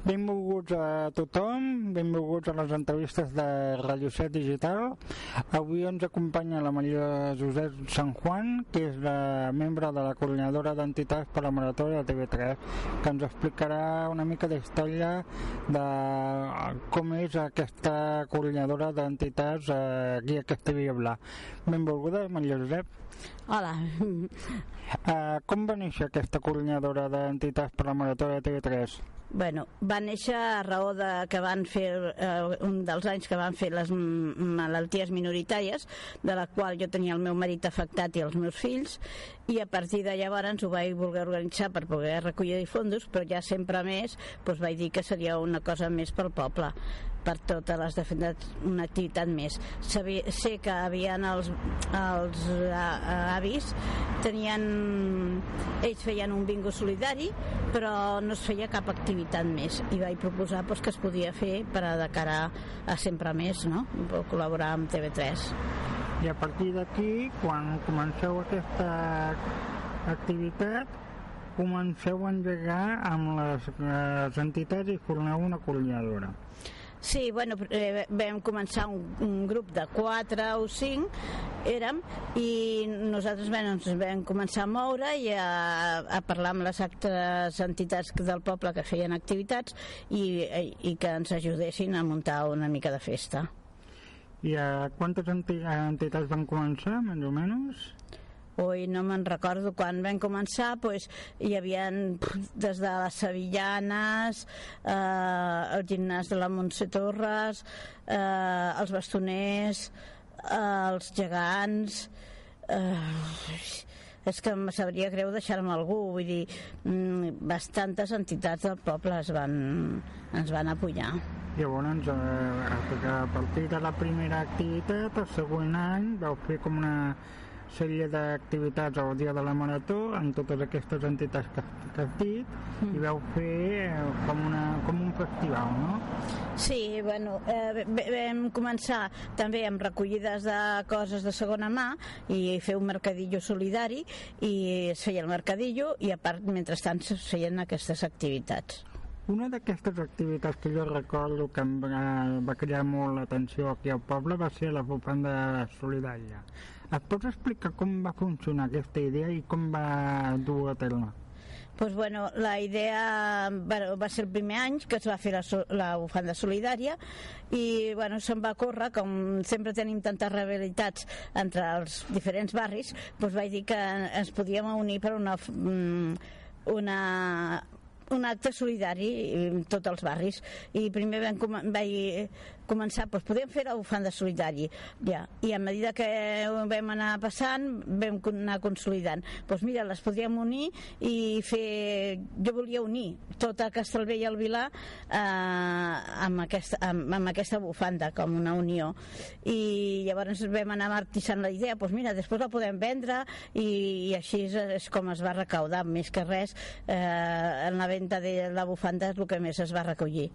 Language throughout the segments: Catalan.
Benvolguts a tothom, benvolguts a les entrevistes de Radio 7 Digital. Avui ens acompanya la Maria Josep San Juan, que és la membre de la coordinadora d'entitats per la Marató de TV3, que ens explicarà una mica d'història de com és aquesta coordinadora d'entitats aquí a Castellví Bla. Benvolguda, Maria Josep. Hola. Uh, com va néixer aquesta coordinadora d'entitats per la Marató de TV3? Bueno, va néixer a raó de que van fer eh, un dels anys que van fer les malalties minoritàries, de la qual jo tenia el meu marit afectat i els meus fills, i a partir de llavors ho vaig voler organitzar per poder recollir fondos, però ja sempre més doncs vaig dir que seria una cosa més pel poble per totes les defenses una activitat més. Sabia, sé que havien els, els avis tenien ells feien un bingo solidari però no es feia cap activitat més. I vaig proposar doncs, que es podia fer per a de cara a sempre més no? col·laborar amb TV3 i a partir d'aquí quan comenceu aquesta activitat comenceu a engegar amb les, les entitats i formeu una coordinadora Sí, bueno, eh, vam començar un, un grup de 4 o 5 érem i nosaltres bueno, ens vam començar a moure i a, a parlar amb les altres entitats del poble que feien activitats i, i que ens ajudessin a muntar una mica de festa. I a quantes entitats van començar, més o menys? Ui, no me'n recordo quan vam començar pues, hi havia des de les Sevillanes eh, el gimnàs de la Montse Torres eh, els bastoners eh, els gegants eh, és que em sabria greu deixar-me algú vull dir, mm, bastantes entitats del poble es van, ens van apoyar Llavors, eh, a partir de la primera activitat, el següent any vau fer com una sèrie d'activitats al dia de la marató amb totes aquestes entitats que, que has dit mm. i vau fer eh, com, una, com un festival, no? Sí, bueno, eh, vam començar també amb recollides de coses de segona mà i fer un mercadillo solidari i es feia el mercadillo i a part, mentrestant, es feien aquestes activitats. Una d'aquestes activitats que jo recordo que em va, va crear molt l'atenció aquí al poble va ser la bufanda solidària. Et pots explicar com va funcionar aquesta idea i com va dur a terme? pues bueno, la idea bueno, va ser el primer any que es va fer la, la bufanda solidària i bueno, se'n va córrer com sempre tenim tantes rivalitats entre els diferents barris doncs vaig dir que ens podíem unir per una, mm, una un acte solidari en tots els barris. I primer vam, com vaig començar, doncs podem fer la bufanda solidari ja. i a mesura que vam anar passant vam anar consolidant. Doncs mira, les podríem unir i fer, jo volia unir tota Castellvell i el Vilar eh, amb, aquesta, amb, amb aquesta bufanda com una unió. I llavors vam anar martissant la idea doncs mira, després la podem vendre i, i així és, és com es va recaudar. Més que res eh, en la venda de la bufanda és el que més es va recollir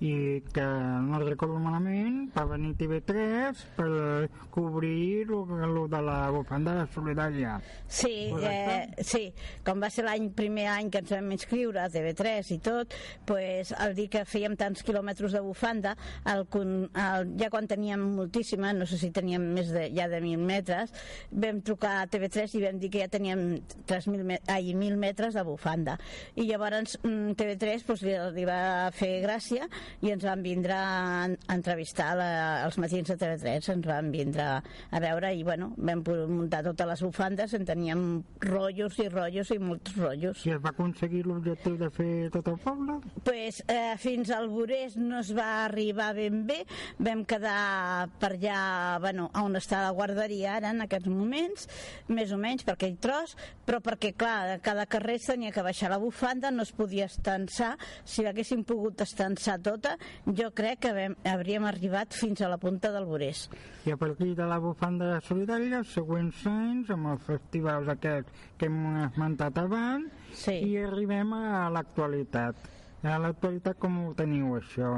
i que no recordo malament va venir TV3 per cobrir el de la bufanda solidària sí, eh, sí. Com va ser l'any primer any que ens vam inscriure a TV3 i tot pues, al dir que fèiem tants quilòmetres de bufanda el, el, ja quan teníem moltíssima no sé si teníem més de, ja de 1.000 metres vam trucar a TV3 i vam dir que ja teníem 3.000 ai, 1.000 metres de bufanda. I llavors mm, TV3 pues, li, li va fer gràcia i ens van vindre a entrevistar la, els matins de TV3 ens van vindre a veure i bueno, vam muntar totes les bufandes en teníem rotllos i rotllos i molts rotllos. I es va aconseguir l'objectiu de fer tot el poble? pues, eh, fins al Borés no es va arribar ben bé. Vam quedar per allà bueno, on està la guarderia ara en aquests moments més o menys per aquell tros però perquè clar, cada carrer tenia que baixar la bufanda no es podia estensar si l'haguéssim pogut estensar tot tota, jo crec que vam, hauríem arribat fins a la punta del Borés. I a partir de la bufanda solidària, els següents anys, amb els festivals aquests que hem esmentat abans, sí. i arribem a l'actualitat. A l'actualitat com ho teniu això?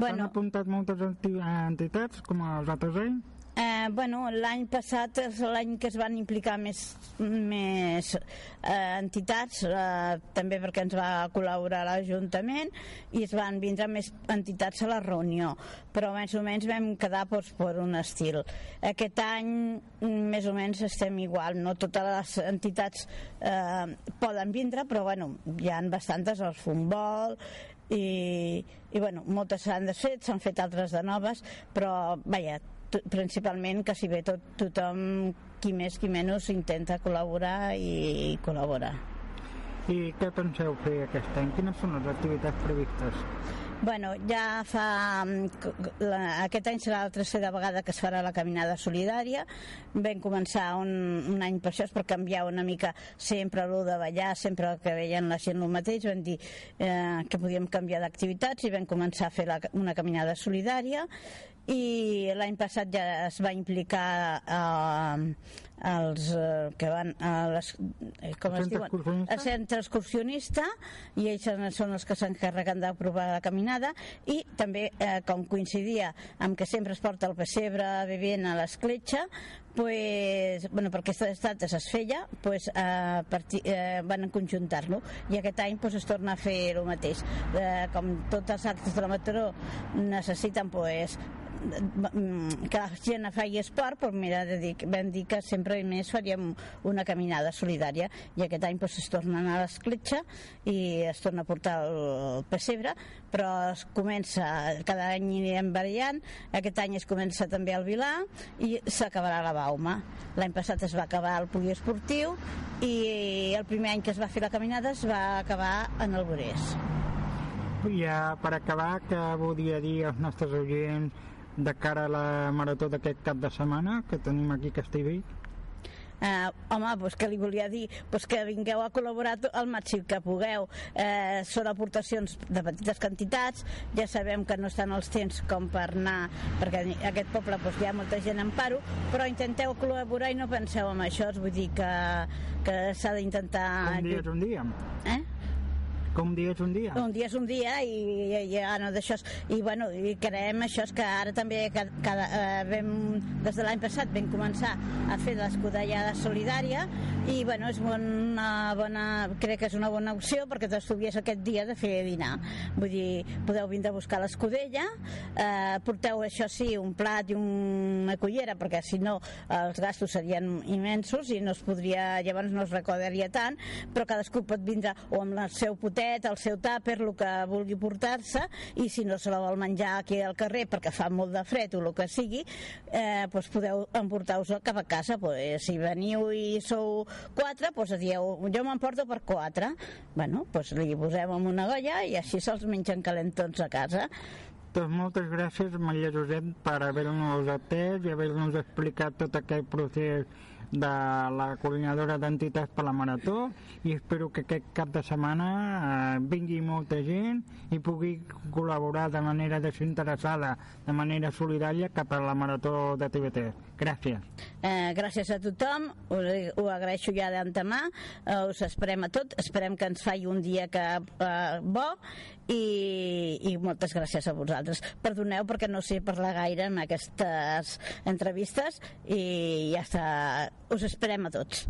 Bueno, S'han apuntat moltes entitats com els altres anys? Eh, bueno, l'any passat és l'any que es van implicar més, més eh, entitats, eh, també perquè ens va col·laborar l'Ajuntament i es van vindre més entitats a la reunió, però més o menys vam quedar doncs, per un estil. Aquest any més o menys estem igual, no totes les entitats eh, poden vindre, però bueno, hi han bastantes, el Futbol, i, i bueno, moltes s'han desfet, s'han fet altres de noves, però vaja, principalment que si bé tot, tothom, qui més qui menys, intenta col·laborar i, i col·labora. I què penseu fer aquest any? Quines són les activitats previstes? Bueno, ja fa... La, aquest any serà la tercera vegada que es farà la caminada solidària. Vam començar un, un any per això, és per canviar una mica sempre el de ballar, sempre que veien la gent el mateix. Vam dir eh, que podíem canviar d'activitats i vam començar a fer la, una caminada solidària i l'any passat ja es va implicar eh, els eh, que van a les, eh, com es diuen? a centre excursionista i ells són els que s'encarreguen d'aprovar la caminada i també eh, com coincidia amb que sempre es porta el pessebre vivint a l'escletxa pues, bueno, per aquestes dates es feia pues, eh, partir, eh, van conjuntar-lo i aquest any pues, es torna a fer el mateix eh, com tots els actes de la Mataró necessiten pues, Mm, que la gent faci esport, però mira, de dir, vam dir que sempre més faríem una caminada solidària i aquest any doncs, es torna a anar a l'escletxa i es torna a portar el pessebre, però es comença, cada any anirem variant, aquest any es comença també al Vilà i s'acabarà la Bauma. L'any passat es va acabar el poliesportiu i el primer any que es va fer la caminada es va acabar en el Borés. Ja per acabar, que volia dir als nostres oients de cara a la marató d'aquest cap de setmana que tenim aquí a Castellví? Eh, home, pues que li volia dir pues que vingueu a col·laborar al màxim que pugueu eh, són aportacions de petites quantitats ja sabem que no estan els temps com per anar perquè aquest poble pues, hi ha molta gent en paro però intenteu col·laborar i no penseu en això vull dir que, que s'ha d'intentar un dia és un dia eh? Un dia és un dia. Un dia és un dia i, i, i ah, no, d'això i, bueno, i creem això és que ara també cada, eh, vam, des de l'any passat vam començar a fer l'escudellada solidària i bueno, és una bona, crec que és una bona opció perquè t'estuvies aquest dia de fer dinar. Vull dir, podeu vindre a buscar l'escudella, eh, porteu això sí, un plat i una cullera perquè si no els gastos serien immensos i no es podria, llavors no es recordaria tant, però cadascú pot vindre o amb el seu potet paquet, el seu tàper, el que vulgui portar-se, i si no se la vol menjar aquí al carrer perquè fa molt de fred o el que sigui, eh, doncs podeu emportar-vos cap a casa. Pues, si veniu i sou quatre, doncs dieu, jo m'emporto per quatre. Bueno, doncs li posem en una golla i així se'ls mengen calentons a casa. Doncs moltes gràcies, Maria Josep, per haver-nos atès i haver-nos explicat tot aquest procés de la coordinadora d'entitats per la Marató i espero que aquest cap de setmana eh, vingui molta gent i pugui col·laborar de manera desinteressada, de manera solidària cap a la Marató de TV3. Gràcies. Eh, gràcies a tothom, ho, ho agraeixo ja d'antemà, eh, us esperem a tot, esperem que ens faci un dia que, eh, bo i, i moltes gràcies a vosaltres. Perdoneu perquè no sé parlar gaire en aquestes entrevistes i ja està us esperem a tots.